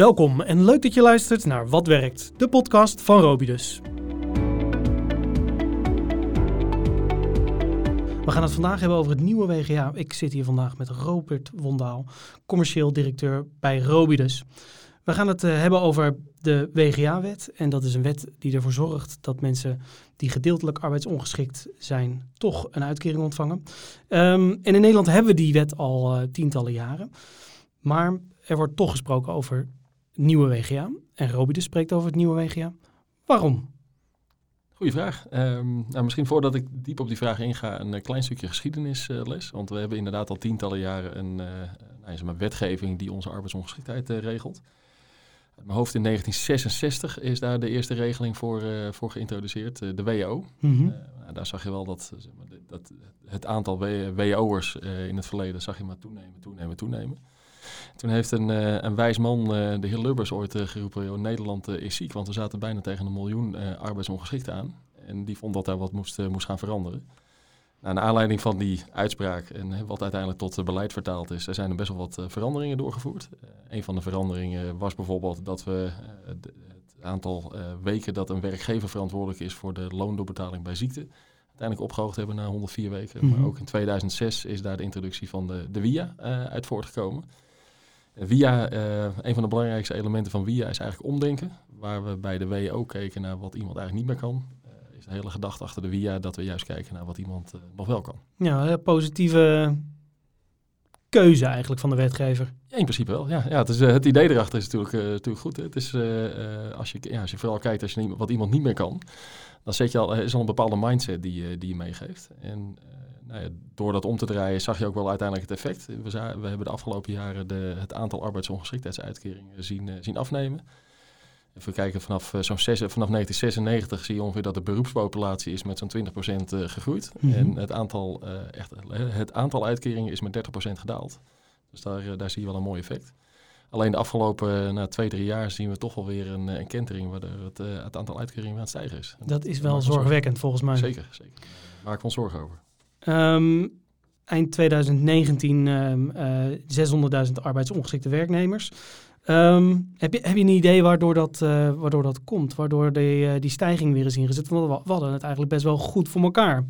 Welkom en leuk dat je luistert naar Wat Werkt, de podcast van Robidus. We gaan het vandaag hebben over het nieuwe WGA. Ik zit hier vandaag met Robert Wondaal, commercieel directeur bij Robidus. We gaan het uh, hebben over de WGA-wet. En dat is een wet die ervoor zorgt dat mensen die gedeeltelijk arbeidsongeschikt zijn, toch een uitkering ontvangen. Um, en in Nederland hebben we die wet al uh, tientallen jaren. Maar er wordt toch gesproken over nieuwe WGA. En Robidus spreekt over het nieuwe WGA. Waarom? Goeie vraag. Um, nou, misschien voordat ik diep op die vraag inga, een klein stukje geschiedenisles. Uh, want we hebben inderdaad al tientallen jaren een uh, nou, maar wetgeving die onze arbeidsongeschiktheid uh, regelt. Uit mijn hoofd in 1966 is daar de eerste regeling voor, voor geïntroduceerd, de WO. Mm -hmm. nou, daar zag je wel dat, zeg maar, dat het aantal WO'ers in het verleden zag je maar toenemen, toenemen, toenemen. Toen heeft een, uh, een wijs man, uh, de heer Lubbers, ooit uh, geroepen: Nederland is ziek, want we zaten bijna tegen een miljoen arbeidsongeschikten aan. En die vond dat daar wat moest, moest gaan veranderen. Nou, naar aanleiding van die uitspraak en wat uiteindelijk tot beleid vertaald is, er zijn er best wel wat veranderingen doorgevoerd. een van de veranderingen was bijvoorbeeld dat we het aantal weken dat een werkgever verantwoordelijk is voor de loondoorbetaling bij ziekte uiteindelijk opgehoogd hebben naar 104 weken. Mm -hmm. Maar ook in 2006 is daar de introductie van de, de WIA uit voortgekomen. Via, uh, een van de belangrijkste elementen van Via is eigenlijk omdenken. Waar we bij de WO keken naar wat iemand eigenlijk niet meer kan. Uh, is de hele gedachte achter de Via dat we juist kijken naar wat iemand uh, nog wel kan. Ja, positieve keuze eigenlijk van de wetgever. Ja, in principe wel. Ja, ja het, is, het idee erachter is natuurlijk, natuurlijk goed. Het is, als, je, ja, als je vooral kijkt als je niet, wat iemand niet meer kan, dan zet je al, is al een bepaalde mindset die, die je meegeeft. En nou ja, door dat om te draaien zag je ook wel uiteindelijk het effect. We, we hebben de afgelopen jaren de, het aantal arbeidsongeschiktheidsuitkeringen zien, uh, zien afnemen. Even kijken, vanaf, uh, zo'n vanaf 1996 zie je ongeveer dat de beroepspopulatie is met zo'n 20% uh, gegroeid. -hmm. En het aantal, echt, het aantal uitkeringen is met 30% gedaald. Dus daar, daar zie je wel een mooi effect. Alleen de afgelopen nou, twee, drie jaar zien we toch wel weer een, een kentering waardoor het, het aantal uitkeringen aan het stijgen is. Dat is wel zorgwekkend volgens mij. Zeker, zeker. Daar maak ik ons zorgen over. Um, eind 2019 um, uh, 600.000 arbeidsongeschikte werknemers. Um, heb, je, heb je een idee waardoor dat, uh, waardoor dat komt? Waardoor die, uh, die stijging weer is ingezet? Want we hadden het eigenlijk best wel goed voor elkaar.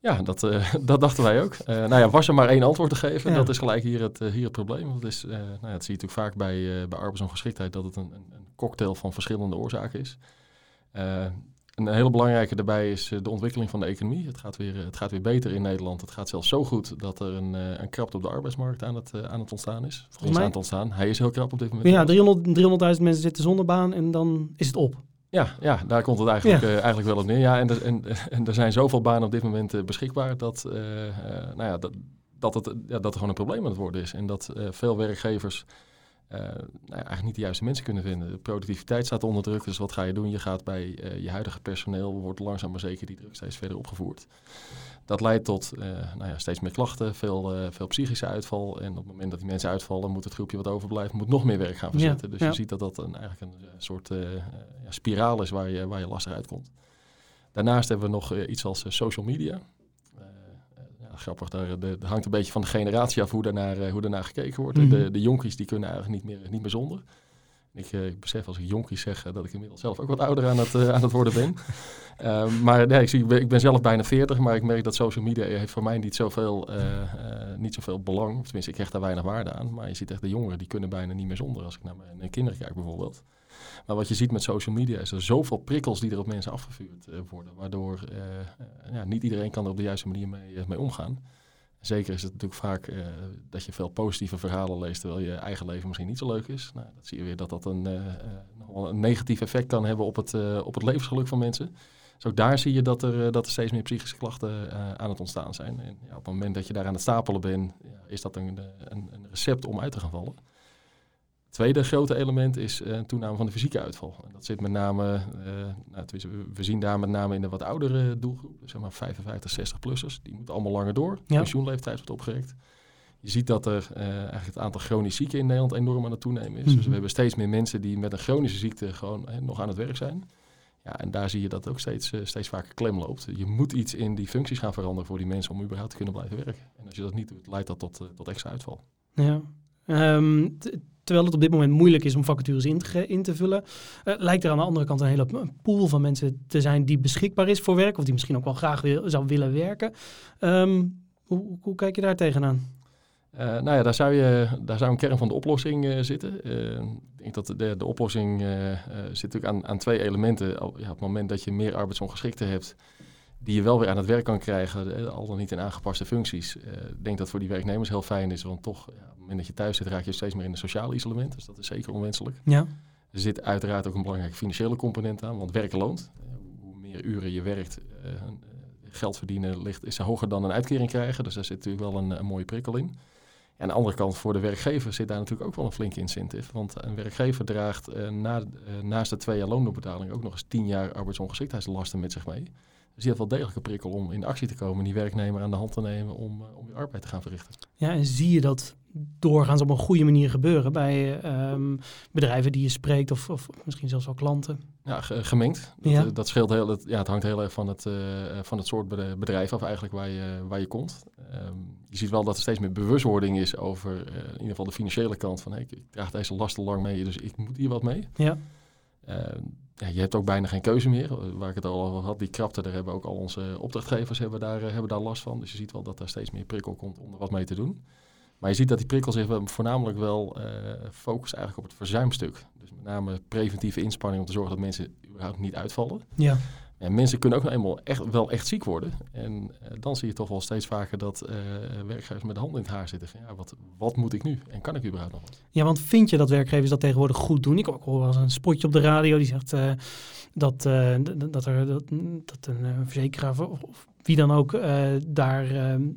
Ja, dat, uh, dat dachten wij ook. Uh, nou ja, was er maar één antwoord te geven. Ja. Dat is gelijk hier het, uh, hier het probleem. Dat, is, nou ja, dat zie je natuurlijk vaak bij, bij arbeidsongeschiktheid, dat het een, een, cocktail van verschillende oorzaken is. Een hele belangrijke daarbij is eh, de ontwikkeling van de economie. Het gaat weer, het gaat weer beter in Nederland. Het gaat zelfs zo goed dat er een, eh, een krapte op de arbeidsmarkt aan het, aan het ontstaan is. Volgens mij aan het ontstaan. Hij is heel krap op dit moment. Ja, 300.000 300 mensen zitten zonder baan en dan is het op. Ja, ja daar komt het eigenlijk, ja. uh, eigenlijk wel op neer. Ja, en, er, en, en er zijn zoveel banen op dit moment uh, beschikbaar dat, uh, nou ja, dat, dat, het, ja, dat er gewoon een probleem aan het worden is. En dat veel werkgevers nou ja, eigenlijk niet de juiste mensen kunnen vinden. De productiviteit staat onder druk, dus wat ga je doen? Je gaat bij uh, je huidige personeel, wordt langzaam maar zeker die druk steeds verder opgevoerd. Dat leidt tot uh, nou ja, steeds meer klachten, veel, veel psychische uitval. En op het moment dat die mensen uitvallen, moet het groepje wat overblijft, moet nog meer werk gaan verzetten. Ja, dus ja. je ziet dat dat een, eigenlijk een soort ja, spiraal is waar je, waar je lastig uitkomt. Daarnaast hebben we nog iets als social media grappig, daar de, de hangt een beetje van de generatie af hoe daarnaar, uh, hoe daarnaar gekeken wordt. Mm -hmm. De, de jonkies die kunnen eigenlijk niet meer, niet meer zonder. Ik, uh, ik besef als ik jonkies zeg uh, dat ik inmiddels zelf ook wat ouder aan het, aan het worden ben. maar nee, ik, zie, ik ben zelf bijna 40, maar ik merk dat social media heeft voor mij niet zoveel, niet zoveel belang. Of tenminste, ik krijg daar weinig waarde aan. Maar je ziet echt de jongeren, die kunnen bijna niet meer zonder. Als ik naar mijn kinderen kijk bijvoorbeeld. Maar wat je ziet met social media is er zoveel prikkels die er op mensen afgevuurd uh, worden. Waardoor uh, uh, ja, niet iedereen kan er op de juiste manier mee, mee omgaan. Zeker is het natuurlijk vaak dat je veel positieve verhalen leest, terwijl je eigen leven misschien niet zo leuk is. Nou, dat zie je weer dat dat een, een negatief effect kan hebben op het, op het levensgeluk van mensen. Dus ook daar zie je dat er, dat er steeds meer psychische klachten aan het ontstaan zijn. En ja, op het moment dat je daar aan het stapelen bent, ja, is dat een, een, een recept om uit te gaan vallen. Tweede grote element is een toename van de fysieke uitval. En dat zit met name, uh, nou, we, zien daar met name in de wat oudere doelgroep, zeg maar 55, 60-plussers. Die moeten allemaal langer door. Ja. Pensioenleeftijd wordt opgerekt. Je ziet dat er uh, eigenlijk het aantal chronische zieken in Nederland enorm aan het toenemen is. Mm -hmm. Dus we hebben steeds meer mensen die met een chronische ziekte gewoon nog aan het werk zijn. Ja, en daar zie je dat ook steeds, steeds vaker klem loopt. Je moet iets in die functies gaan veranderen voor die mensen om überhaupt te kunnen blijven werken. En als je dat niet doet, leidt dat tot, tot extra uitval. Ja, Ehm, terwijl het op dit moment moeilijk is om vacatures in te, in te vullen, uh, lijkt er aan de andere kant een hele pool van mensen te zijn die beschikbaar is voor werk, of die misschien ook wel graag wil, zou willen werken. Hoe, hoe, kijk je daar tegenaan? Uh, nou ja, daar zou, je, daar zou een kern van de oplossing uh, zitten. Uh, ik denk dat de, de oplossing zit natuurlijk aan, aan twee elementen. Ja, op het moment dat je meer arbeidsongeschikten hebt, die je wel weer aan het werk kan krijgen, al dan niet in aangepaste functies. Ik denk dat voor die werknemers heel fijn is, want toch, ja, op het moment dat je thuis zit, raak je steeds meer in een sociaal isolement. Dus dat is zeker onwenselijk. Ja. Er zit uiteraard ook een belangrijke financiële component aan, want werken loont. hoe meer uren je werkt, geld verdienen ligt, is hoger dan een uitkering krijgen. Dus daar zit natuurlijk wel een, een mooie prikkel in aan de andere kant, voor de werkgever zit daar natuurlijk ook wel een flinke incentive. Want een werkgever draagt na, naast de twee jaar loondoorbetaling ook nog eens tien jaar arbeidsongeschiktheidslasten met zich mee. Heeft wel degelijk een prikkel om in actie te komen en die werknemer aan de hand te nemen om, uh, om je arbeid te gaan verrichten. Ja, en zie je dat doorgaans op een goede manier gebeuren bij um, bedrijven die je spreekt of, of, misschien zelfs wel klanten? Ja, gemengd. Dat, ja. dat scheelt heel, dat, ja, het hangt heel erg van het, uh, van het soort bedrijf af eigenlijk waar je, waar je komt. Um, je ziet wel dat er steeds meer bewustwording is over uh, in ieder geval de financiële kant van hey, ik draag deze lasten lang mee, dus ik moet hier wat mee. Ja. Uh, ja, je hebt ook bijna geen keuze meer. Waar ik het al over had, die krapte, daar hebben ook al onze opdrachtgevers hebben daar, hebben daar last van. Dus je ziet wel dat er steeds meer prikkel komt om er wat mee te doen. Maar je ziet dat die prikkel zich voornamelijk wel focust eigenlijk op het verzuimstuk. Dus met name preventieve inspanning om te zorgen dat mensen überhaupt niet uitvallen. Ja. En mensen kunnen ook nou eenmaal echt, wel echt ziek worden. En uh, dan zie je toch wel steeds vaker dat uh, werkgevers met de hand in het haar zitten. Ja, wat, wat moet ik nu? En kan ik überhaupt nog wat? Ja, want vind je dat werkgevers dat tegenwoordig goed doen? Ik hoor wel eens een spotje op de radio die zegt uh, dat, dat, er, dat, een verzekeraar of, wie dan ook daar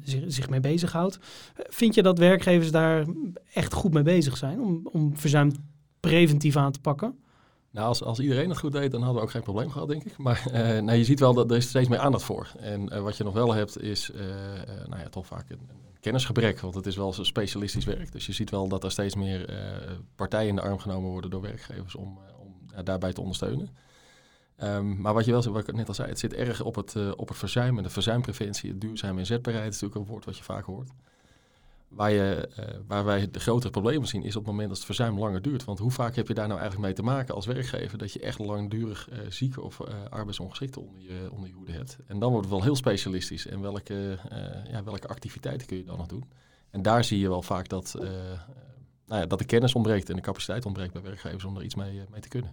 zich, zich mee bezighoudt. Vind je dat werkgevers daar echt goed mee bezig zijn om, om verzuim preventief aan te pakken? Nou, als, als iedereen het goed deed, dan hadden we ook geen probleem gehad, denk ik. Maar uh, nou, je ziet wel dat er is steeds meer aandacht voor. En uh, wat je nog wel hebt, is uh, nou ja, toch vaak een, kennisgebrek. Want het is wel specialistisch werk. Dus je ziet wel dat er steeds meer partijen in de arm genomen worden door werkgevers om, om daarbij te ondersteunen. Um, maar wat je wel wat ik net al zei, het zit erg op het, op het verzuim en de verzuimpreventie. Het duurzame inzetbaarheid is natuurlijk een woord wat je vaak hoort. Waar, je, uh, waar wij de grotere problemen zien is op het moment dat het verzuim langer duurt. Want hoe vaak heb je daar nou eigenlijk mee te maken als werkgever dat je echt langdurig uh, zieke of uh, onder je, onder je hoede hebt. En dan wordt het wel heel specialistisch. En welke, ja, welke activiteiten kun je dan nog doen? En daar zie je wel vaak dat, nou ja, dat de kennis ontbreekt en de capaciteit ontbreekt bij werkgevers om er iets mee, mee te kunnen.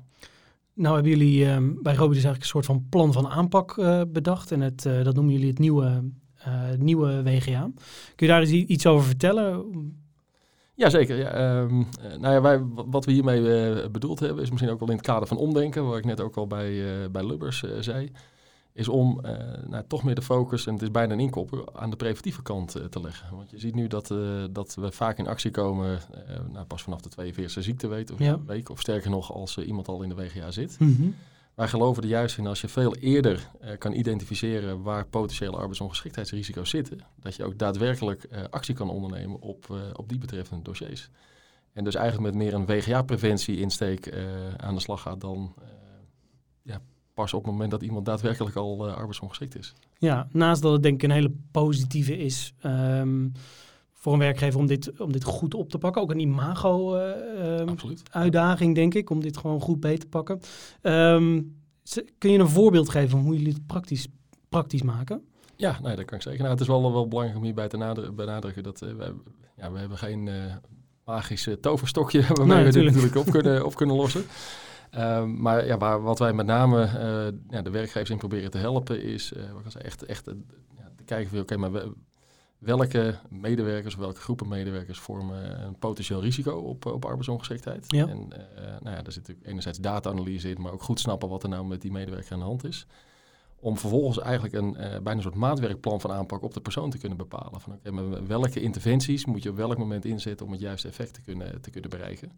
Nou hebben jullie bij Robidus eigenlijk een soort van plan van aanpak bedacht. En het, dat noemen jullie het nieuwe nieuwe WGA. Kun je daar eens iets over vertellen? Jazeker. Ja, um, nou ja, wij, wat we hiermee uh, bedoeld hebben, is misschien ook wel in het kader van omdenken, wat ik net ook al bij, uh, bij Lubbers zei, is om nou, toch meer de focus, en het is bijna een inkopper, aan de preventieve kant te leggen. Want je ziet nu dat, dat we vaak in actie komen, nou, pas vanaf de 42e ziekteweek of, ja. week, of sterker nog als iemand al in de WGA zit. Mm -hmm. Wij geloven er juist in als je veel eerder uh, kan identificeren waar potentiële arbeidsongeschiktheidsrisico's zitten, dat je ook daadwerkelijk uh, actie kan ondernemen op, uh, op die betreffende dossiers. En dus eigenlijk met meer een WGA-preventie-insteek aan de slag gaat dan ja, pas op het moment dat iemand daadwerkelijk al arbeidsongeschikt is. Ja, naast dat het denk ik een hele positieve is. Um, voor een werkgever om dit, om dit goed op te pakken. Ook een imago-uitdaging, uh, denk ik, om dit gewoon goed beter te pakken. Um, kun je een voorbeeld geven van hoe jullie het praktisch, praktisch maken? Ja, nee, dat kan ik zeggen. Nou, het is wel, wel belangrijk om hierbij te benadrukken dat uh, wij, ja, we hebben geen uh, magische toverstokje waarmee nee, we dit natuurlijk op kunnen, op kunnen lossen. Um, maar ja, waar, wat wij met name ja, de werkgevers in proberen te helpen is uh, wat ik echt, echt ja, te kijken van oké, okay, maar we, welke medewerkers, welke groepen medewerkers vormen een potentieel risico op, op arbeidsongeschiktheid. Ja. En uh, nou ja, daar zit natuurlijk enerzijds data-analyse in, maar ook goed snappen wat er nou met die medewerker aan de hand is. Om vervolgens eigenlijk een uh, bijna een soort maatwerkplan van aanpak op de persoon te kunnen bepalen. Van oké, okay, welke interventies moet je op welk moment inzetten om het juiste effect te kunnen, te kunnen bereiken.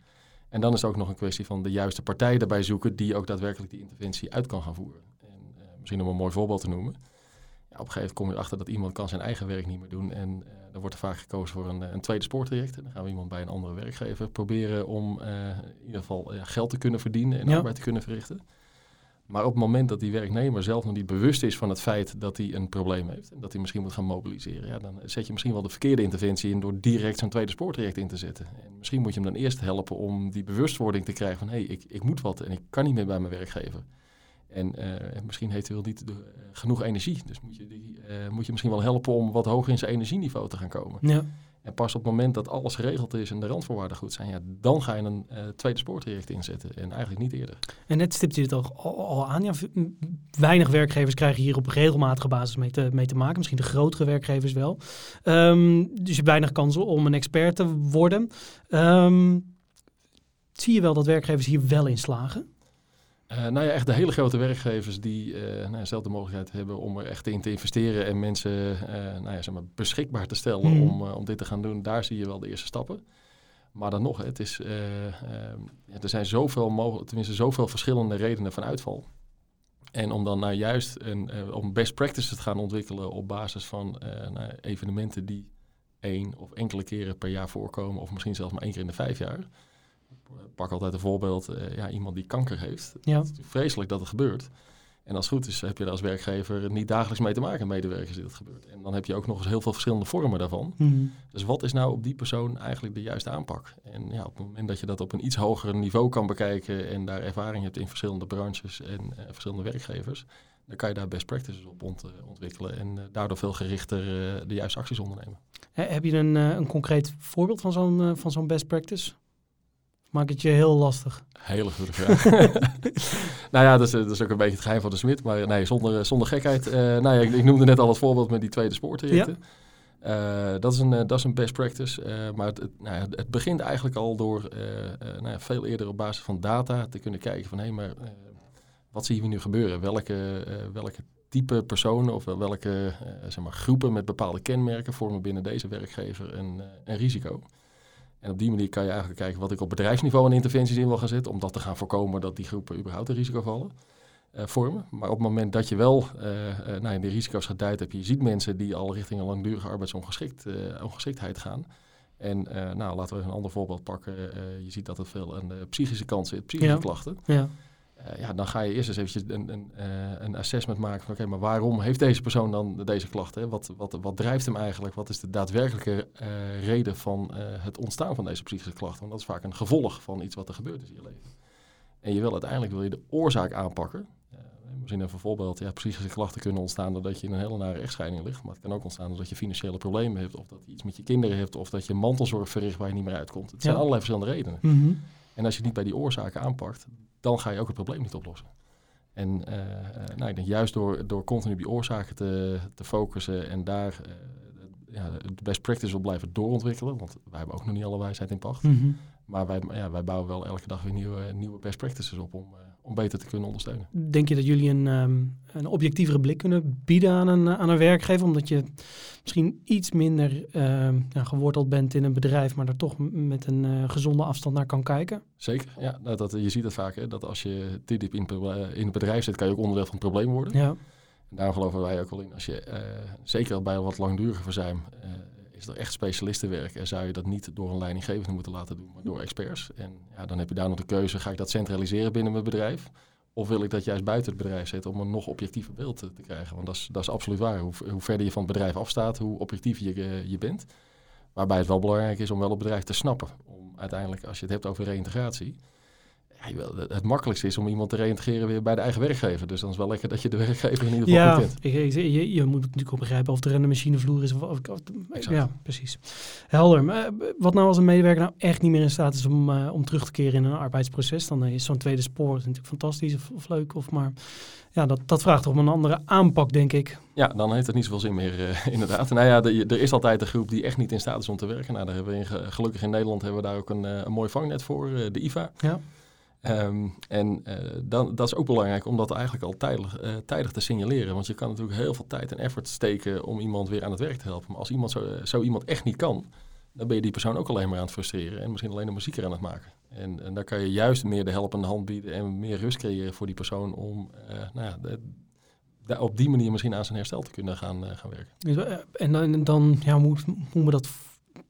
En dan is het ook nog een kwestie van de juiste partij daarbij zoeken die ook daadwerkelijk die interventie uit kan gaan voeren. En uh, misschien om een mooi voorbeeld te noemen ja, op een gegeven moment kom je erachter dat iemand kan zijn eigen werk niet meer doen. En uh, dan wordt er vaak gekozen voor een, een tweede spoortraject. En dan gaan we iemand bij een andere werkgever proberen om uh, in ieder geval uh, geld te kunnen verdienen en ja. arbeid te kunnen verrichten. Maar op het moment dat die werknemer zelf nog niet bewust is van het feit dat hij een probleem heeft en dat hij misschien moet gaan mobiliseren, ja, dan zet je misschien wel de verkeerde interventie in door direct zo'n tweede spoortraject in te zetten. En misschien moet je hem dan eerst helpen om die bewustwording te krijgen van hé, hey, ik, ik moet wat en ik kan niet meer bij mijn werkgever. En uh, misschien heeft hij wel niet de, uh, genoeg energie. Dus moet je, die, uh, moet je misschien wel helpen om wat hoger in zijn energieniveau te gaan komen. Ja. En pas op het moment dat alles geregeld is en de randvoorwaarden goed zijn, ja, dan ga je een tweede spoortraject inzetten. En eigenlijk niet eerder. En net stipt je het al, al, al aan. Ja, weinig werkgevers krijgen hier op regelmatige basis mee te, mee te maken. Misschien de grotere werkgevers wel. Um, dus je hebt weinig kansen om een expert te worden. Um, zie je wel dat werkgevers hier wel in slagen? Uh, nou ja, echt de hele grote werkgevers die uh, nou, zelf de mogelijkheid hebben om er echt in te investeren en mensen uh, nou ja, zeg maar beschikbaar te stellen mm. om, om dit te gaan doen, daar zie je wel de eerste stappen. Maar dan nog, het is, ja, er zijn zoveel, mogelijk, tenminste zoveel verschillende redenen van uitval. En om dan nou juist een, om best practices te gaan ontwikkelen op basis van nou, evenementen die één of enkele keren per jaar voorkomen, of misschien zelfs maar één keer in de vijf jaar pak altijd een voorbeeld, uh, ja, iemand die kanker heeft. Ja. Het is vreselijk dat het gebeurt. En als het goed is, heb je er als werkgever niet dagelijks mee te maken, medewerkers die dat gebeurt. En dan heb je ook nog eens heel veel verschillende vormen daarvan. Mm. Dus wat is nou op die persoon eigenlijk de juiste aanpak? En ja, op het moment dat je dat op een iets hoger niveau kan bekijken en daar ervaring hebt in verschillende branches en uh, verschillende werkgevers, dan kan je daar best practices op ont ontwikkelen en uh, daardoor veel gerichter de juiste acties ondernemen. heb je een, een concreet voorbeeld van zo'n van zo'n best practice? Maak het je heel lastig. Hele goede vraag. nou ja, dat is, dat is ook een beetje het geheim van de smid. Maar nee, zonder, zonder gekheid. Uh, nou ja, ik, ik, noemde net al het voorbeeld met die tweede spoortrajecten. Ja. Uh, dat, is een, dat is een best practice. Uh, maar het, het, nou ja, het begint eigenlijk al door nou ja, veel eerder op basis van data te kunnen kijken van hé, hey, maar wat zien we nu gebeuren? Welke, welke type personen of welke zeg maar, groepen met bepaalde kenmerken vormen binnen deze werkgever een, een risico? En op die manier kan je eigenlijk kijken wat ik op bedrijfsniveau aan interventies in wil gaan zetten, om dat te gaan voorkomen dat die groepen überhaupt een risico vallen, uh, vormen. Maar op het moment dat je wel uh, uh, nou, de risico's geduid hebt, je ziet mensen die al richting een langdurige arbeidsongeschiktheid gaan. En nou, laten we een ander voorbeeld pakken. je ziet dat er veel aan de psychische kant zit, psychische ja. klachten. Ja. Uh, ja, dan ga je eerst eens eventjes een, een, uh, een assessment maken van oké, okay, maar waarom heeft deze persoon dan deze klachten? Wat, wat, wat drijft hem eigenlijk? Wat is de daadwerkelijke uh, reden van het ontstaan van deze psychische klachten? Want dat is vaak een gevolg van iets wat er gebeurd is in je leven. En je wil uiteindelijk wil je de oorzaak aanpakken. misschien even een voorbeeld. Ja, psychische klachten kunnen ontstaan doordat je in een hele nare echtscheiding ligt. Maar het kan ook ontstaan doordat je financiële problemen hebt. Of dat je iets met je kinderen hebt. Of dat je mantelzorg verricht waar je niet meer uitkomt. Het zijn Ja. allerlei verschillende redenen. Mhm. En als je niet bij die oorzaken aanpakt, dan ga je ook het probleem niet oplossen. En eh, eh, nou, ik denk juist door, door continu op die oorzaken te, te focussen en daar eh, ja, de best practice wil blijven doorontwikkelen, want wij hebben ook nog niet alle wijsheid in pacht. Mhm. Maar wij, ja, wij bouwen wel elke dag weer nieuwe, nieuwe best practices op om, om beter te kunnen ondersteunen. Denk je dat jullie een, ehm, een objectievere blik kunnen bieden aan een, aan een werkgever? Omdat je misschien iets minder ehm, geworteld bent in een bedrijf, maar er toch met een eh, gezonde afstand naar kan kijken? Zeker, ja, dat, dat, je ziet het vaak, hè, dat als je te diep in, in het bedrijf zit, kan je ook onderdeel van het probleem worden. Ja. En daar geloven wij ook wel in. Als je, eh, zeker bij wat langdurige verzuim, eh, is er echt specialistenwerk. En zou je dat niet door een leidinggevende moeten laten doen, maar door experts. En ja, dan heb je daar nog de keuze, ga ik dat centraliseren binnen mijn bedrijf? Of wil ik dat juist buiten het bedrijf zetten om een nog objectiever beeld te, te krijgen? Want dat is, dat is absoluut waar. Hoe, hoe verder je van het bedrijf afstaat, hoe objectiever je, eh, je bent. Waarbij het wel belangrijk is om wel het bedrijf te snappen. Om uiteindelijk, als je het hebt over reïntegratie, ja, het, makkelijkste is om iemand te reïntegreren weer bij de eigen werkwijzer. Dus dan is wel lekker dat je de werkgever in ieder geval Ja, kent. je, je moet natuurlijk ook begrijpen of er een machinevloer is. Of, of, ja, precies. Helder. Maar, eh, wat nou als een medewerker nou echt niet meer in staat is om, eh, om terug te keren in een arbeidsproces? Dan is zo'n tweede spoor natuurlijk fantastisch of, of leuk. Of maar ja, dat, dat vraagt toch om een andere aanpak, denk ik. Ja, dan heeft het niet zoveel zin meer, eh, inderdaad. Nou ja, de- er is altijd een groep die echt niet in staat is om te werken. Nou, daar hebben we in, ge- gelukkig in Nederland hebben we daar ook een, een mooi vangnet voor, de IVA. Ja. Ehm, en eh, dan, dat is ook belangrijk om dat eigenlijk al tijdig, eh, tijdig te signaleren. Want je kan natuurlijk heel veel tijd en effort steken om iemand weer aan het werk te helpen. Maar als iemand zo, eh, zo iemand echt niet kan, dan ben je die persoon ook alleen maar aan het frustreren. En misschien alleen de muzieker aan het maken. En, en daar kan je juist meer de helpende hand bieden en meer rust creëren voor die persoon om nou ja, op die manier misschien aan zijn herstel te kunnen gaan, gaan werken. Dus, en dan, dan ja, hoe moet, dat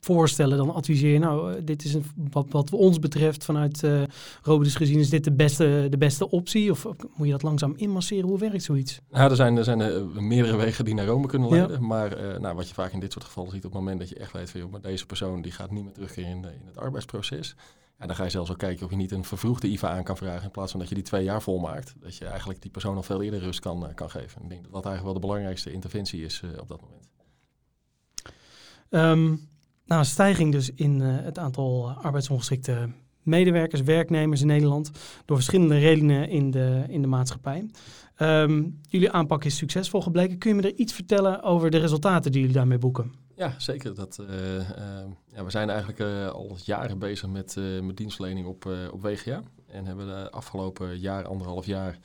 voorstellen, dan adviseer je, nou, eh, dit is een, wat, wat ons betreft vanuit uh, Robidus gezien, is dit de beste, de beste optie? Of moet je dat langzaam inmasseren? Hoe werkt zoiets? Nou, er zijn, er zijn uh, meerdere wegen die naar Rome kunnen leiden. Maar nou, wat je vaak in dit soort gevallen ziet, op het moment dat je echt weet van, joh, maar deze persoon die gaat niet meer terugkeren in, in het arbeidsproces. En dan ga je zelfs ook kijken of je niet een vervroegde IVA aan kan vragen. In plaats van dat je die twee jaar volmaakt. Dat je eigenlijk die persoon al veel eerder rust kan, kan geven. Ik denk dat dat eigenlijk wel de belangrijkste interventie is op dat moment. Um, nou, een stijging dus in uh, het aantal arbeidsongeschikte medewerkers, werknemers in Nederland, door verschillende redenen in de, in de maatschappij. Um, jullie aanpak is succesvol gebleken. Kun je me er iets vertellen over de resultaten die jullie daarmee boeken? Ja, zeker. Dat, uh, uh, ja, we zijn eigenlijk al jaren bezig met, met dienstverlening op, op WGA. En hebben de afgelopen jaar, anderhalf jaar,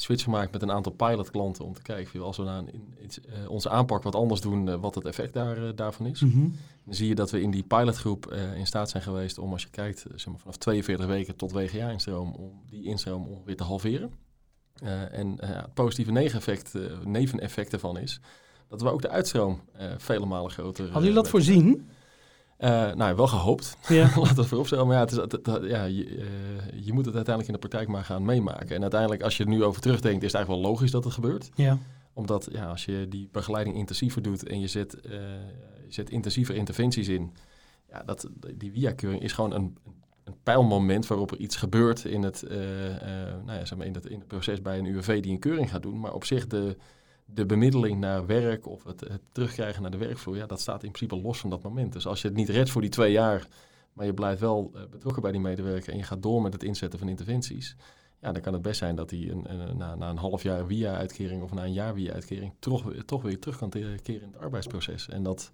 switch gemaakt met een aantal pilotklanten om te kijken als we nou in, uh, onze aanpak wat anders doen, uh, wat het effect daar, uh, daarvan is. Mm -hmm. Dan zie je dat we in die pilotgroep in staat zijn geweest om, als je kijkt, zeg maar vanaf 42 weken tot WGA-instroom, om die instroom ongeveer te halveren. en het positieve neveneffect, neveneffect ervan is dat we ook de uitstroom vele malen groter Hadden jullie dat voorzien? Uh, nou, wel gehoopt. Ja. Laat dat vooropstellen. Maar ja, het is, het, ja je, uh, je, moet het uiteindelijk in de praktijk maar gaan meemaken. En uiteindelijk, als je er nu over terugdenkt, is het eigenlijk wel logisch dat het gebeurt. Ja. Omdat ja, als je die begeleiding intensiever doet en je zet, uh, je zet intensiever interventies in. Ja, dat, die via-keuring is gewoon een, een pijlmoment waarop er iets gebeurt in het, nou ja, zeg maar in, het, in het proces bij een UWV die een keuring gaat doen. Maar op zich de de bemiddeling naar werk of het, het, terugkrijgen naar de werkvloer, ja, dat staat in principe los van dat moment. Dus als je het niet redt voor die twee jaar, maar je blijft wel uh, betrokken bij die medewerker en je gaat door met het inzetten van interventies, ja, dan kan het best zijn dat hij een, een, na, na, een half jaar via-uitkering of na een jaar via-uitkering toch, toch weer terug kan keren in het arbeidsproces. En dat,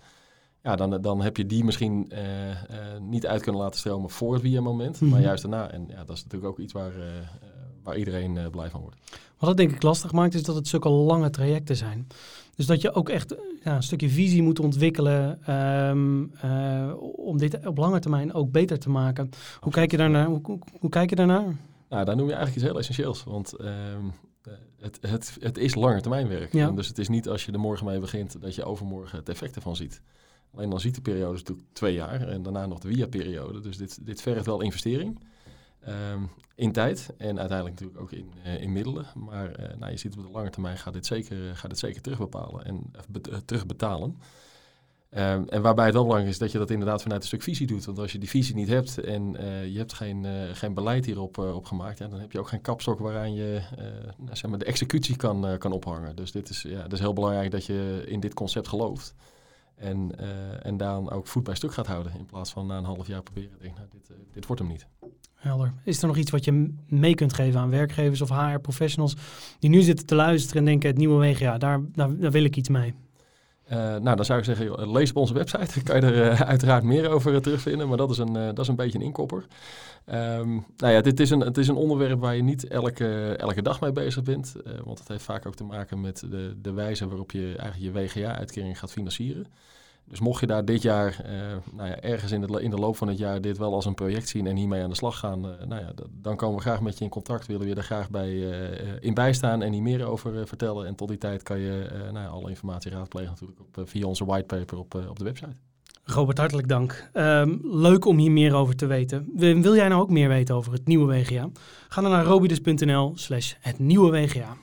ja, dan, dan heb je die misschien uh, uh, niet uit kunnen laten stromen voor het via-moment, maar mhm. juist daarna. En ja, dat is natuurlijk ook iets waar, waar iedereen blij van wordt. Wat het denk ik lastig maakt, is dat het zulke lange trajecten zijn. Dus dat je ook echt ja, een stukje visie moet ontwikkelen um, uh, om dit op lange termijn ook beter te maken. Hoe kijk je daarnaar? Hoe, hoe, hoe, kijk je daarnaar? Nou, daar noem je eigenlijk iets heel essentieels. Want um, het, het, het is langetermijnwerk. Ja. dus het is niet als je er morgen mee begint dat je overmorgen het effect ervan ziet. Alleen dan ziet de periode natuurlijk twee jaar en daarna nog de via-periode. Dus dit, dit vergt wel investering. Um, in tijd en uiteindelijk natuurlijk ook in, uh, in middelen. Maar uh, nou, je ziet op de lange termijn gaat dit zeker, uh, gaat dit zeker terugbepalen en terugbetalen. Um, en waarbij het wel belangrijk is dat je dat inderdaad vanuit een stuk visie doet. Want als je die visie niet hebt en je hebt geen, geen beleid hierop op gemaakt, dan heb je ook geen kapstok waaraan je nou, zeg maar de executie kan, kan ophangen. Dus dit is, ja, het is heel belangrijk dat je in dit concept gelooft. En, en dan ook voet bij stuk gaat houden. In plaats van na een half jaar proberen te denken, nou, dit, dit wordt hem niet. Helder. Is er nog iets wat je mee kunt geven aan werkgevers of HR-professionals die nu zitten te luisteren en denken het nieuwe WGA, daar, daar, daar wil ik iets mee? Uh, nou, dan zou ik zeggen, lees op onze website. Kan je er uh, uiteraard meer over uh, terugvinden, maar dat is een, dat is een beetje een inkopper. Um, nou ja, dit is een, het is een onderwerp waar je niet elke, elke dag mee bezig bent, want het heeft vaak ook te maken met de, de wijze waarop je eigenlijk je WGA-uitkering gaat financieren. Dus mocht je daar dit jaar, uh, nou ja, ergens in, het, in de loop van het jaar dit wel als een project zien en hiermee aan de slag gaan, uh, nou ja, dan komen we graag met je in contact. Willen we je er graag bij uh, in bijstaan en hier meer over vertellen. En tot die tijd kan je nou ja, alle informatie raadplegen natuurlijk op, via onze whitepaper op, op de website. Robert, hartelijk dank. Um, leuk om hier meer over te weten. Wil jij nou ook meer weten over het nieuwe WGA? Ga dan naar robidus.nl slash het nieuwe WGA.